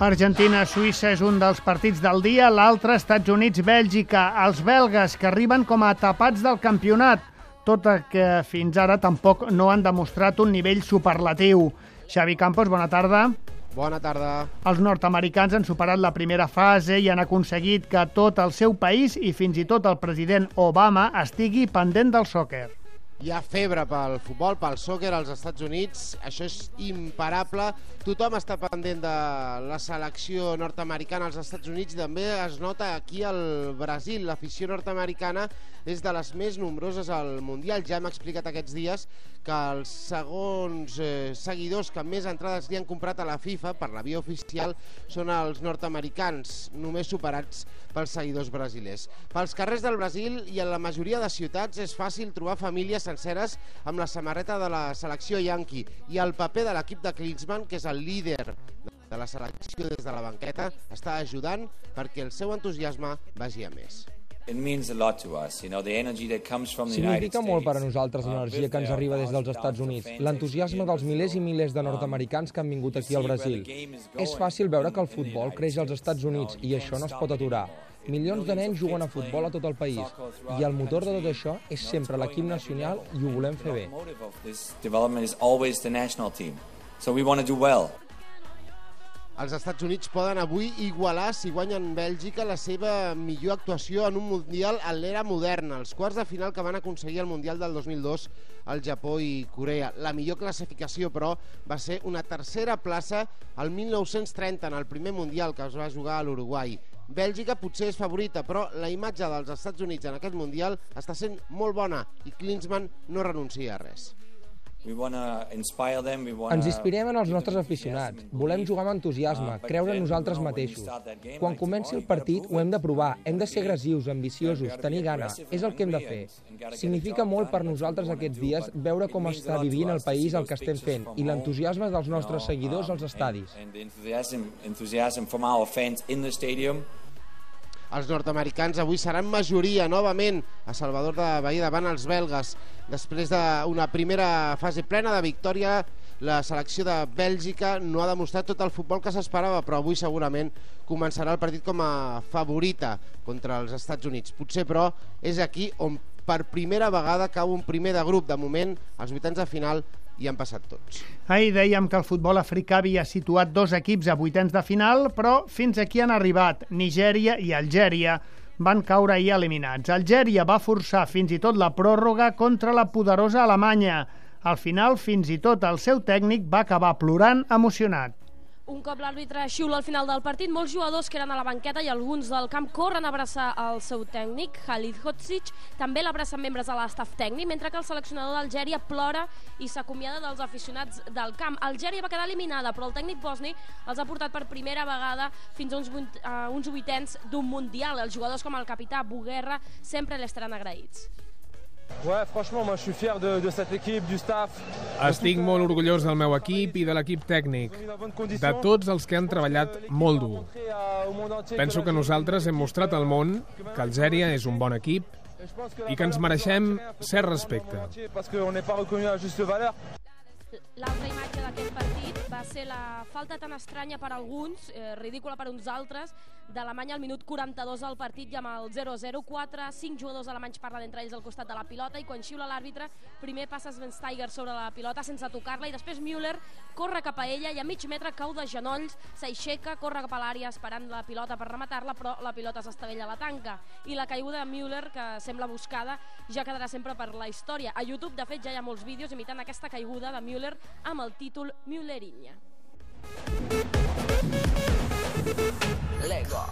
Argentina-Suïssa és un dels partits del dia, l'altre Estats Units-Bèlgica. Els belgues que arriben com a tapats del campionat, tot i que fins ara tampoc no han demostrat un nivell superlatiu. Xavi Campos, bona tarda. Bona tarda. Els nord-americans han superat la primera fase i han aconseguit que tot el seu país i fins i tot el president Obama estigui pendent del sòquer. Hi ha febre pel futbol, pel sòquer als Estats Units, això és imparable. Tothom està pendent de la selecció nord-americana als Estats Units, també es nota aquí al Brasil. L'afició nord-americana és de les més nombroses al Mundial. Ja hem explicat aquests dies que els segons eh, seguidors que més entrades li han comprat a la FIFA per la via oficial són els nord-americans, només superats pels seguidors brasilers. Pels carrers del Brasil i en la majoria de ciutats és fàcil trobar famílies senceres amb la samarreta de la selecció Yankee i el paper de l'equip de Klinsmann, que és el líder de la selecció des de la banqueta, està ajudant perquè el seu entusiasme vagi a més. Significa molt per a nosaltres l'energia que ens arriba des dels Estats Units, l'entusiasme dels milers i milers de nord-americans que han vingut aquí al Brasil. És fàcil veure que el futbol creix als Estats Units i això no es pot aturar. Milions de nens juguen a futbol a tot el país i el motor de tot això és sempre l'equip nacional i ho volem fer bé. So we want to do well. Els Estats Units poden avui igualar, si guanyen Bèlgica, la seva millor actuació en un Mundial en l'era moderna. Els quarts de final que van aconseguir el Mundial del 2002 al Japó i Corea. La millor classificació, però, va ser una tercera plaça al 1930 en el primer Mundial que es va jugar a l'Uruguai. Bèlgica potser és favorita, però la imatge dels Estats Units en aquest Mundial està sent molt bona i Klinsmann no renuncia a res. Ens inspirem en els nostres aficionats. Volem jugar amb entusiasme, uh, creure en nosaltres mateixos. Quan comenci el partit ho hem de provar, hem de ser agressius, ambiciosos, tenir gana. És el que hem de fer. Significa molt per nosaltres aquests dies veure com està vivint el país el que estem fent i l'entusiasme dels nostres seguidors als estadis. Els nord-americans avui seran majoria novament a Salvador de Bahí davant els belgues. Després d'una primera fase plena de victòria, la selecció de Bèlgica no ha demostrat tot el futbol que s'esperava, però avui segurament començarà el partit com a favorita contra els Estats Units. Potser, però, és aquí on per primera vegada cau un primer de grup. De moment, als vuitens de final hi han passat tots. Ahir dèiem que el futbol africà havia situat dos equips a vuitens de final, però fins aquí han arribat Nigèria i Algèria van caure ahir eliminats. Algèria va forçar fins i tot la pròrroga contra la poderosa Alemanya. Al final, fins i tot el seu tècnic va acabar plorant emocionat. Un cop l'àrbitre xiula al final del partit, molts jugadors que eren a la banqueta i alguns del camp corren a abraçar el seu tècnic, Khalid Hodzic, també l'abracen membres de l'estaf tècnic, mentre que el seleccionador d'Algèria plora i s'acomiada dels aficionats del camp. Algèria va quedar eliminada, però el tècnic bosni els ha portat per primera vegada fins a uns, uh, uns vuitens d'un Mundial. Els jugadors com el capità Buguerra sempre l'estaran agraïts. Ouais, franchement, moi je suis fier de, de cette équipe, du staff. Estic molt orgullós del meu equip i de l'equip tècnic, de tots els que han treballat molt dur. Penso que nosaltres hem mostrat al món que Algèria és un bon equip i que ens mereixem cert respecte. L'altra imatge d'aquest partit ser la falta tan estranya per alguns, eh, ridícula per uns altres, d'Alemanya al minut 42 del partit i amb el 0-0-4, 5 jugadors alemanys parlen entre ells al costat de la pilota i quan xiula l'àrbitre primer passa Svensteiger sobre la pilota sense tocar-la i després Müller corre cap a ella i a mig metre cau de genolls, s'aixeca, corre cap a l'àrea esperant la pilota per rematar-la però la pilota s'estavella a la tanca. I la caiguda de Müller que sembla buscada ja quedarà sempre per la història. A YouTube de fet ja hi ha molts vídeos imitant aquesta caiguda de Müller amb el títol Lego。